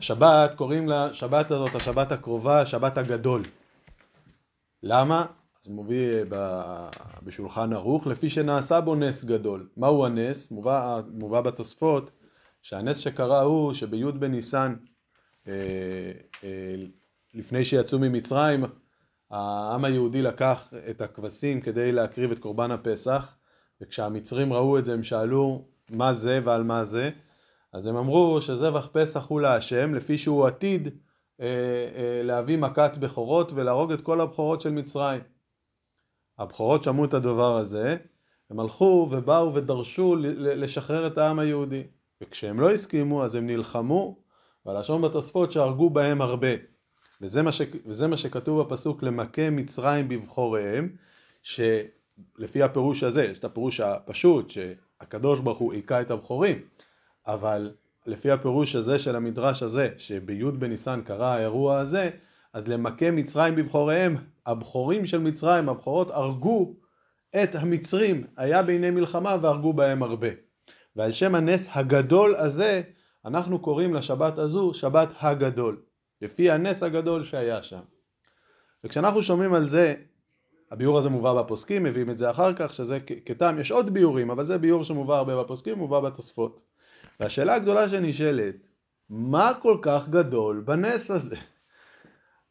שבת, קוראים לשבת הזאת, השבת הקרובה, השבת הגדול. למה? אז מוביא בשולחן ערוך, לפי שנעשה בו נס גדול. מהו הנס? מובא, מובא בתוספות שהנס שקרה הוא שבי' בניסן, אה, אה, לפני שיצאו ממצרים, העם היהודי לקח את הכבשים כדי להקריב את קורבן הפסח, וכשהמצרים ראו את זה הם שאלו מה זה ועל מה זה, אז הם אמרו שזבח פסח הוא להשם, לפי שהוא עתיד אה, אה, להביא מכת בכורות ולהרוג את כל הבכורות של מצרים. הבכורות שמעו את הדבר הזה, הם הלכו ובאו ודרשו לשחרר את העם היהודי. וכשהם לא הסכימו אז הם נלחמו, והלשון בתוספות שהרגו בהם הרבה. וזה מה, ש... וזה מה שכתוב בפסוק למכה מצרים בבחוריהם, שלפי הפירוש הזה, יש את הפירוש הפשוט, שהקדוש ברוך הוא היכה את הבכורים, אבל לפי הפירוש הזה של המדרש הזה, שבי' בניסן קרה האירוע הזה, אז למכה מצרים בבחוריהם, הבכורים של מצרים, הבכורות הרגו את המצרים, היה בעיני מלחמה והרגו בהם הרבה. ועל שם הנס הגדול הזה, אנחנו קוראים לשבת הזו שבת הגדול, לפי הנס הגדול שהיה שם. וכשאנחנו שומעים על זה, הביאור הזה מובא בפוסקים, מביאים את זה אחר כך, שזה כטעם, יש עוד ביאורים, אבל זה ביאור שמובא הרבה בפוסקים, מובא בתוספות. והשאלה הגדולה שנשאלת, מה כל כך גדול בנס הזה?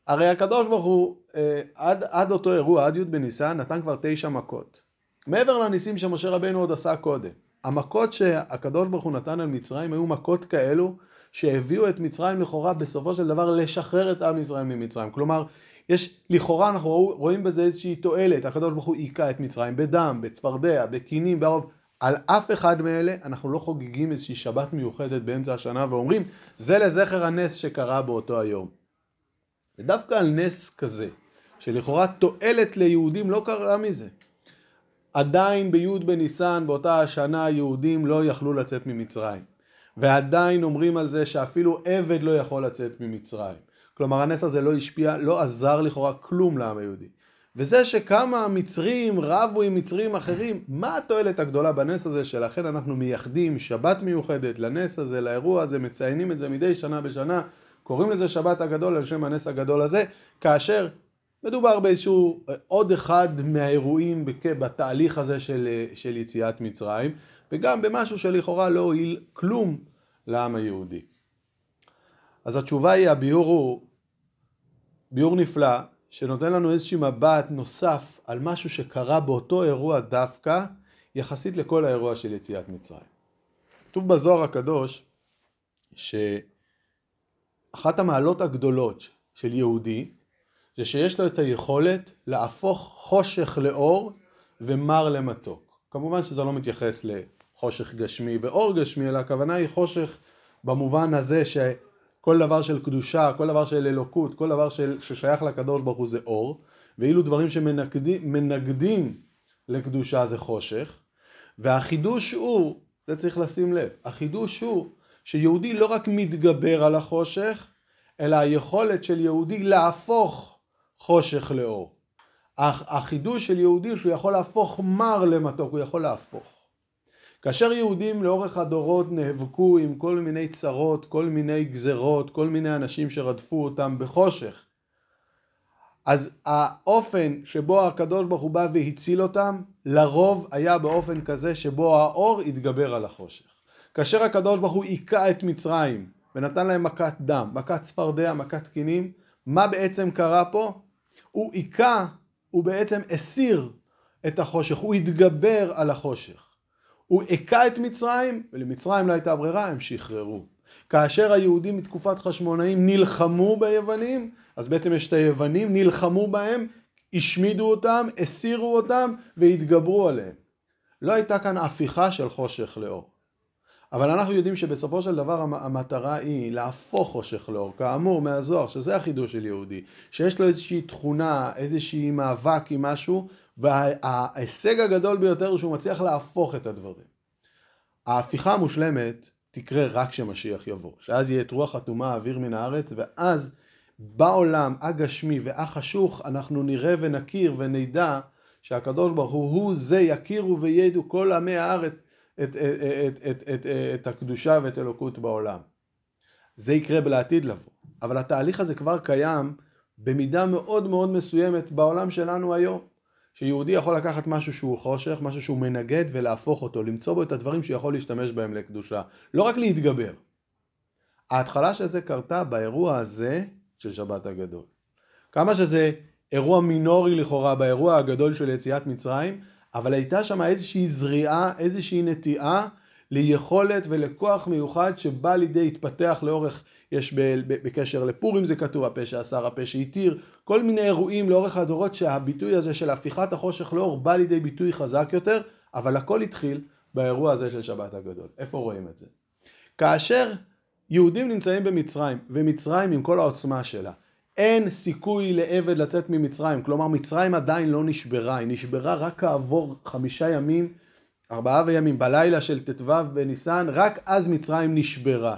הרי הקדוש ברוך הוא אה, עד, עד אותו אירוע, עד י' בניסן, נתן כבר תשע מכות. מעבר לניסים שמשה רבנו עוד עשה קודם. המכות שהקדוש ברוך הוא נתן על מצרים היו מכות כאלו שהביאו את מצרים לכאורה בסופו של דבר לשחרר את עם ישראל ממצרים. כלומר, יש, לכאורה אנחנו רואים בזה איזושהי תועלת, הקדוש ברוך הוא היכה את מצרים בדם, בצפרדע, בכינים, בערוב. על אף אחד מאלה אנחנו לא חוגגים איזושהי שבת מיוחדת באמצע השנה ואומרים זה לזכר הנס שקרה באותו היום. ודווקא על נס כזה, שלכאורה תועלת ליהודים לא קרה מזה. עדיין בי' בניסן באותה השנה היהודים לא יכלו לצאת ממצרים. ועדיין אומרים על זה שאפילו עבד לא יכול לצאת ממצרים. כלומר הנס הזה לא השפיע, לא עזר לכאורה כלום לעם היהודי. וזה שכמה מצרים רבו עם מצרים אחרים, מה התועלת הגדולה בנס הזה שלכן אנחנו מייחדים שבת מיוחדת לנס הזה, לאירוע הזה, מציינים את זה מדי שנה בשנה, קוראים לזה שבת הגדול על שם הנס הגדול הזה, כאשר מדובר באיזשהו עוד אחד מהאירועים בתהליך הזה של, של יציאת מצרים, וגם במשהו שלכאורה לא הועיל כלום לעם היהודי. אז התשובה היא, הביאור הוא ביאור נפלא, שנותן לנו איזשהו מבט נוסף על משהו שקרה באותו אירוע דווקא, יחסית לכל האירוע של יציאת מצרים. כתוב בזוהר הקדוש, שאחת המעלות הגדולות של יהודי, זה שיש לו את היכולת להפוך חושך לאור ומר למתוק. כמובן שזה לא מתייחס לחושך גשמי ואור גשמי, אלא הכוונה היא חושך במובן הזה שכל דבר של קדושה, כל דבר של אלוקות, כל דבר של, ששייך לקדוש ברוך הוא זה אור, ואילו דברים שמנגדים לקדושה זה חושך, והחידוש הוא, זה צריך לשים לב, החידוש הוא שיהודי לא רק מתגבר על החושך, אלא היכולת של יהודי להפוך חושך לאור. החידוש של יהודי שהוא יכול להפוך מר למתוק, הוא יכול להפוך. כאשר יהודים לאורך הדורות נאבקו עם כל מיני צרות, כל מיני גזרות, כל מיני אנשים שרדפו אותם בחושך, אז האופן שבו הקדוש ברוך הוא בא והציל אותם, לרוב היה באופן כזה שבו האור התגבר על החושך. כאשר הקדוש ברוך הוא היכה את מצרים ונתן להם מכת דם, מכת צפרדע, מכת קינים, מה בעצם קרה פה? הוא היכה, הוא בעצם הסיר את החושך, הוא התגבר על החושך. הוא היכה את מצרים, ולמצרים לא הייתה ברירה, הם שחררו. כאשר היהודים מתקופת חשמונאים נלחמו ביוונים, אז בעצם יש את היוונים, נלחמו בהם, השמידו אותם, הסירו אותם והתגברו עליהם. לא הייתה כאן הפיכה של חושך לאור. אבל אנחנו יודעים שבסופו של דבר המטרה היא להפוך חושך לאור, כאמור מהזוהר, שזה החידוש של יהודי, שיש לו איזושהי תכונה, איזושהי מאבק עם משהו, וההישג הגדול ביותר הוא שהוא מצליח להפוך את הדברים. ההפיכה המושלמת תקרה רק כשמשיח יבוא, שאז יהיה את רוח הטומאה האוויר מן הארץ, ואז בעולם הגשמי והחשוך אנחנו נראה ונכיר ונדע שהקדוש ברוך הוא הוא זה יכירו וידעו כל עמי הארץ את, את, את, את, את, את הקדושה ואת אלוקות בעולם. זה יקרה לעתיד לבוא. אבל התהליך הזה כבר קיים במידה מאוד מאוד מסוימת בעולם שלנו היום. שיהודי יכול לקחת משהו שהוא חושך, משהו שהוא מנגד ולהפוך אותו, למצוא בו את הדברים שיכול להשתמש בהם לקדושה. לא רק להתגבר. ההתחלה של זה קרתה באירוע הזה של שבת הגדול. כמה שזה אירוע מינורי לכאורה באירוע הגדול של יציאת מצרים, אבל הייתה שם איזושהי זריעה, איזושהי נטיעה ליכולת ולכוח מיוחד שבא לידי התפתח לאורך, יש בקשר לפורים זה כתוב, הפה שאסר, הפה שהתיר, כל מיני אירועים לאורך הדורות שהביטוי הזה של הפיכת החושך לאור בא לידי ביטוי חזק יותר, אבל הכל התחיל באירוע הזה של שבת הגדול. איפה רואים את זה? כאשר יהודים נמצאים במצרים, ומצרים עם כל העוצמה שלה, אין סיכוי לעבד לצאת ממצרים, כלומר מצרים עדיין לא נשברה, היא נשברה רק כעבור חמישה ימים, ארבעה וימים, בלילה של ט"ו בניסן, רק אז מצרים נשברה.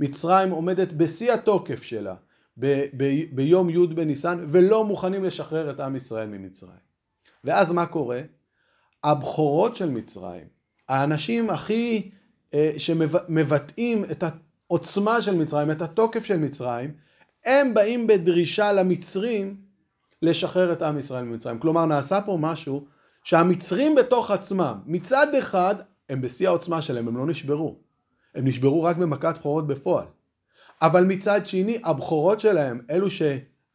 מצרים עומדת בשיא התוקף שלה ב- ב- ביום י' בניסן ולא מוכנים לשחרר את עם ישראל ממצרים. ואז מה קורה? הבכורות של מצרים, האנשים הכי אה, שמבטאים את העוצמה של מצרים, את התוקף של מצרים, הם באים בדרישה למצרים לשחרר את עם ישראל ממצרים. כלומר נעשה פה משהו שהמצרים בתוך עצמם, מצד אחד הם בשיא העוצמה שלהם, הם לא נשברו. הם נשברו רק במכת בכורות בפועל. אבל מצד שני הבכורות שלהם, אלו ש...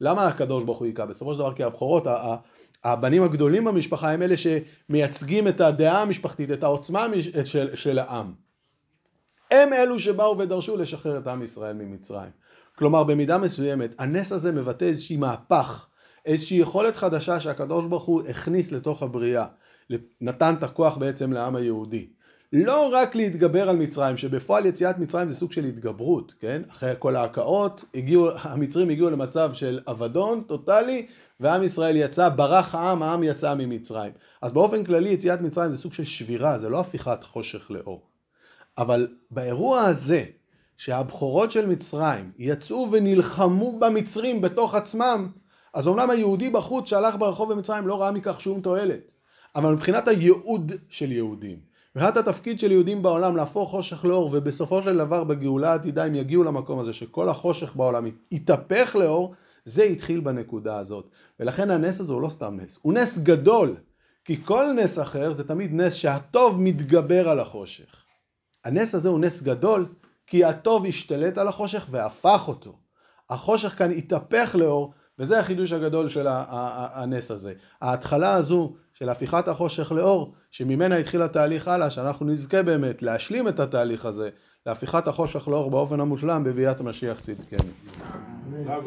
למה הקדוש ברוך הוא היכה? בסופו של דבר כי הבכורות, הבנים הגדולים במשפחה הם אלה שמייצגים את הדעה המשפחתית, את העוצמה של, של העם. הם אלו שבאו ודרשו לשחרר את עם ישראל ממצרים. כלומר במידה מסוימת הנס הזה מבטא איזושהי מהפך, איזושהי יכולת חדשה שהקדוש ברוך הוא הכניס לתוך הבריאה, נתן את הכוח בעצם לעם היהודי. לא רק להתגבר על מצרים, שבפועל יציאת מצרים זה סוג של התגברות, כן? אחרי כל ההקאות, הגיעו, המצרים הגיעו למצב של אבדון טוטאלי, ועם ישראל יצא, ברח העם, העם יצא ממצרים. אז באופן כללי יציאת מצרים זה סוג של שבירה, זה לא הפיכת חושך לאור. אבל באירוע הזה, שהבכורות של מצרים יצאו ונלחמו במצרים בתוך עצמם, אז אומנם היהודי בחוץ שהלך ברחוב במצרים לא ראה מכך שום תועלת, אבל מבחינת הייעוד של יהודים, מבחינת התפקיד של יהודים בעולם להפוך חושך לאור ובסופו של דבר בגאולה העתידה הם יגיעו למקום הזה שכל החושך בעולם יתהפך לאור זה התחיל בנקודה הזאת. ולכן הנס הזה הוא לא סתם נס הוא נס גדול. כי כל נס אחר זה תמיד נס שהטוב מתגבר על החושך. הנס הזה הוא נס גדול כי הטוב השתלט על החושך והפך אותו. החושך כאן התהפך לאור וזה החידוש הגדול של הנס הזה. ההתחלה הזו של הפיכת החושך לאור, שממנה התחיל התהליך הלאה, שאנחנו נזכה באמת להשלים את התהליך הזה, להפיכת החושך לאור באופן המושלם בביאת המשיח צדקנו.